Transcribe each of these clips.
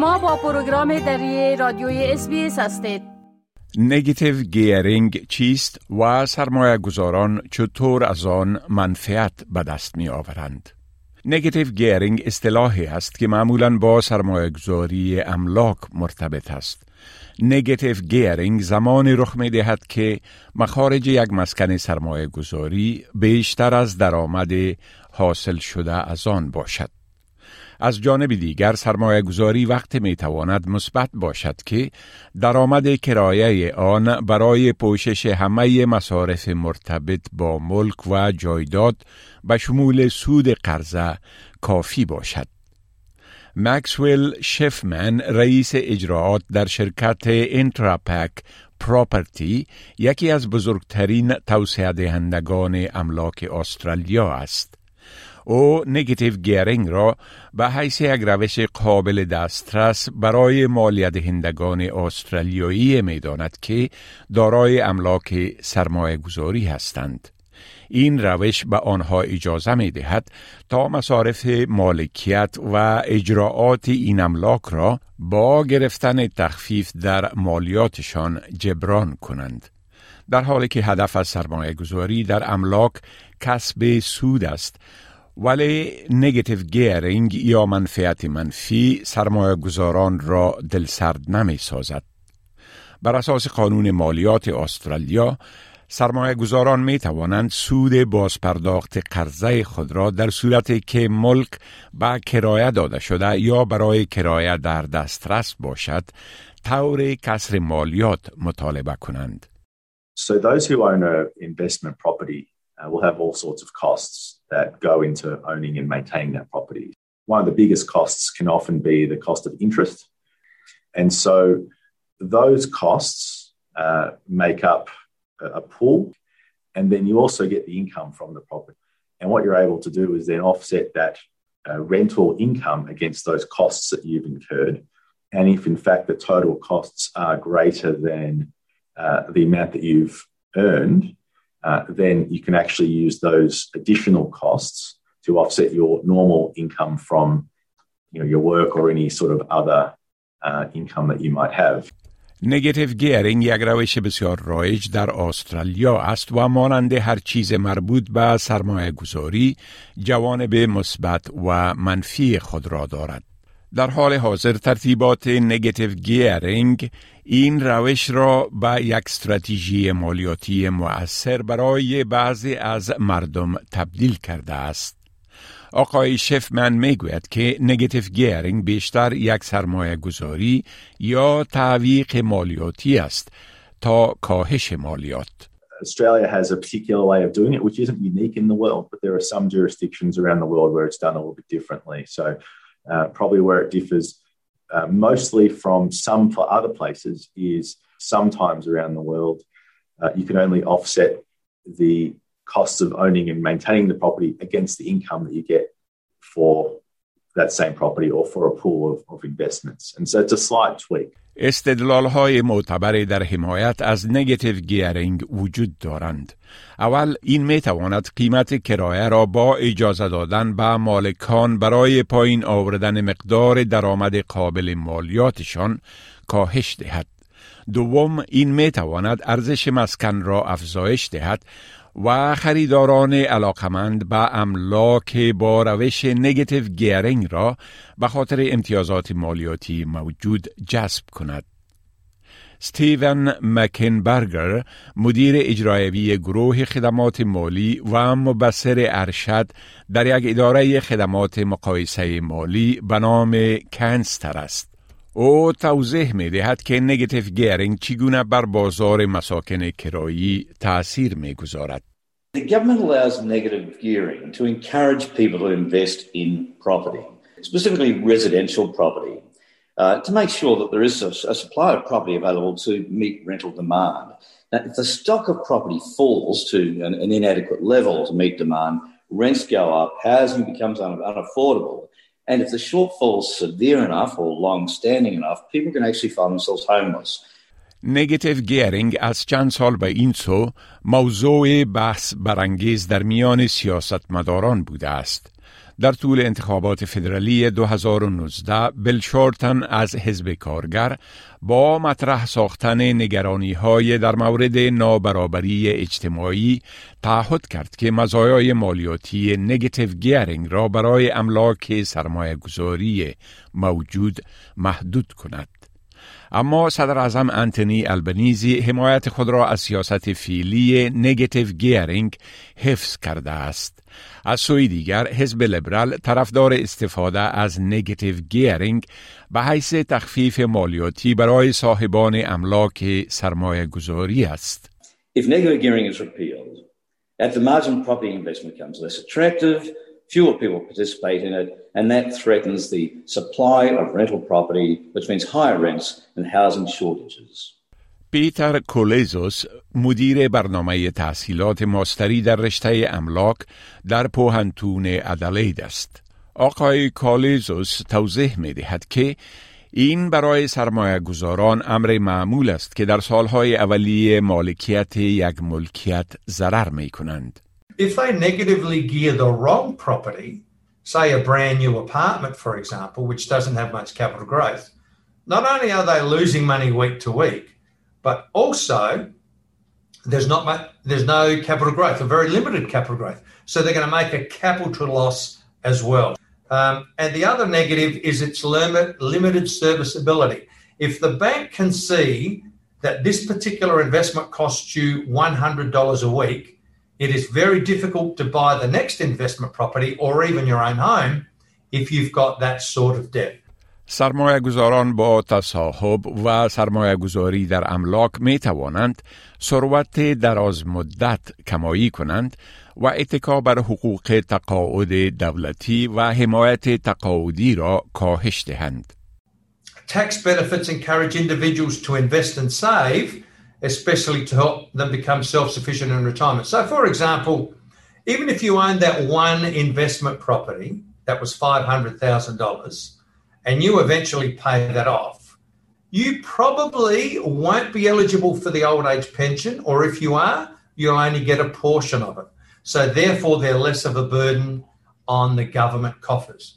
شما با پروگرام دری رادیوی SBS هستید negative gearing چیست و سرمایه گذاران چطور از آن منفعت به دست می آورند؟ negative gearing اصطلاحی است که معمولا با سرمایه گذاری املاک مرتبط است. negative gearing زمانی رخ می دهد که مخارج یک مسکن سرمایه گذاری بیشتر از درآمد حاصل شده از آن باشد. از جانب دیگر سرمایه گذاری وقت می تواند مثبت باشد که درآمد کرایه آن برای پوشش همه مصارف مرتبط با ملک و جایداد به شمول سود قرضه کافی باشد. مکسویل شفمن رئیس اجراعات در شرکت انتراپک پراپرتی یکی از بزرگترین توسعه دهندگان املاک استرالیا است. او نگتیو گیرینگ را به حیث یک روش قابل دسترس برای مالیت دهندگان استرالیایی می داند که دارای املاک سرمایه گذاری هستند. این روش به آنها اجازه می دهد تا مصارف مالکیت و اجراعات این املاک را با گرفتن تخفیف در مالیاتشان جبران کنند. در حالی که هدف از سرمایه گذاری در املاک کسب سود است ولی نگتیو گیرینگ یا منفعت منفی سرمایه گذاران را دلسرد نمی سازد. بر اساس قانون مالیات استرالیا سرمایه گذاران می توانند سود بازپرداخت قرضه خود را در صورتی که ملک به کرایه داده شده یا برای کرایه در دسترس باشد طور کسر مالیات مطالبه کنند. So those who own an investment property uh, will have all sorts of costs. that go into owning and maintaining that property. One of the biggest costs can often be the cost of interest. And so those costs uh, make up a, pool, and then you also get the income from the property. And what you're able to do is then offset that uh, rental income against those costs that you've incurred. And if in fact the total costs are greater than uh, the amount that you've earned, then you can actually use those additional costs to offset your normal income from you know, your work or any sort of other uh, income that you might have. نگتیو گیرینگ یک روش بسیار رایج در استرالیا است و مانند هر چیز مربوط به سرمایه گذاری جوانب مثبت و منفی خود را دارد. در حال حاضر ترتیبات نگتیو گیرینگ این روش را به یک استراتژی مالیاتی مؤثر برای بعضی از مردم تبدیل کرده است. آقای شفمن می‌گوید که نگتیو گیرینگ بیشتر یک سرمایه گذاری یا تعویق مالیاتی است تا کاهش مالیات. Australia has a particular way of doing it, which isn't unique in the world, but there are some jurisdictions around the world where it's done a little bit differently. So Uh, probably where it differs uh, mostly from some for other places is sometimes around the world. Uh, you can only offset the costs of owning and maintaining the property against the income that you get for that same property or for a pool of, of investments. And so it's a slight tweak. استدلال های معتبری در حمایت از نگتیو گیرینگ وجود دارند. اول این می تواند قیمت کرایه را با اجازه دادن به مالکان برای پایین آوردن مقدار درآمد قابل مالیاتشان کاهش دهد. دوم این می تواند ارزش مسکن را افزایش دهد و خریداران علاقمند به املاک با روش نگتیو گیرینگ را به خاطر امتیازات مالیاتی موجود جذب کند. ستیون مکنبرگر مدیر اجرایوی گروه خدمات مالی و مبصر ارشد در یک اداره خدمات مقایسه مالی به نام کنستر است. او توضیح می دهد که نگتیو گیرینگ چگونه بر بازار مساکن کرایی تأثیر می گذارد. The government allows negative gearing to encourage people to invest in property, specifically residential property, uh, to make sure that there is a, a, supply of property available to meet rental demand. Now, if the stock of property falls to an, an inadequate level to meet demand, rents go up, housing becomes un- unaffordable, and if the shortfall is severe enough or long standing enough, people can actually find themselves homeless. نگتیو گیرینگ از چند سال به این سو موضوع بحث برانگیز در میان سیاستمداران بوده است. در طول انتخابات فدرالی 2019 بل شورتن از حزب کارگر با مطرح ساختن نگرانی های در مورد نابرابری اجتماعی تعهد کرد که مزایای مالیاتی نگتیو گیرینگ را برای املاک سرمایه گذاری موجود محدود کند. اما صدر اعظم انتونی البنیزی حمایت خود را از سیاست فیلی نگتیو گیرینگ حفظ کرده است. از سوی دیگر حزب لیبرال طرفدار استفاده از نگتیو گیرینگ به حیث تخفیف مالیاتی برای صاحبان املاک سرمایه گذاری است. If negative gearing is repealed, at the margin property investment becomes less attractive, fewer people participate in it, and that threatens the supply of rental property, which means higher rents and housing shortages. پیتر کولیزوس مدیر برنامه تحصیلات ماستری در رشته املاک در پوهنتون ادلید است. آقای کالیزوس توضیح می دهد که این برای سرمایه گذاران امر معمول است که در سالهای اولیه مالکیت یک ملکیت ضرر می کنند. If they negatively gear the wrong property, say a brand new apartment, for example, which doesn't have much capital growth, not only are they losing money week to week, but also there's not much, there's no capital growth, a very limited capital growth. So they're going to make a capital loss as well. Um, and the other negative is its limit, limited serviceability. If the bank can see that this particular investment costs you $100 a week, it is very difficult to buy the next investment property or even your own home if you've got that sort of debt. سرمایه گذاران با تصاحب و سرمایه گذاری در املاک می توانند ثروت دراز مدت کمایی کنند و اتکا بر حقوق تقاعد دولتی و حمایت تقاعدی را کاهش دهند. Tax benefits encourage individuals to invest and save especially to help them become self sufficient in retirement. So, for example, even if you own that one investment property that was $500,000 and you eventually pay that off, you probably won't be eligible for the old age pension, or if you are, you'll only get a portion of it. So, therefore, they're less of a burden on the government coffers.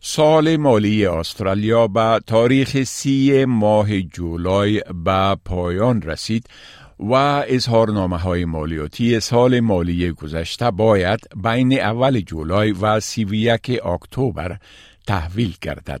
سال مالی استرالیا به تاریخ سی ماه جولای به پایان رسید و اظهارنامه های مالیاتی سال مالی گذشته باید بین اول جولای و سی و یک اکتبر تحویل گردد.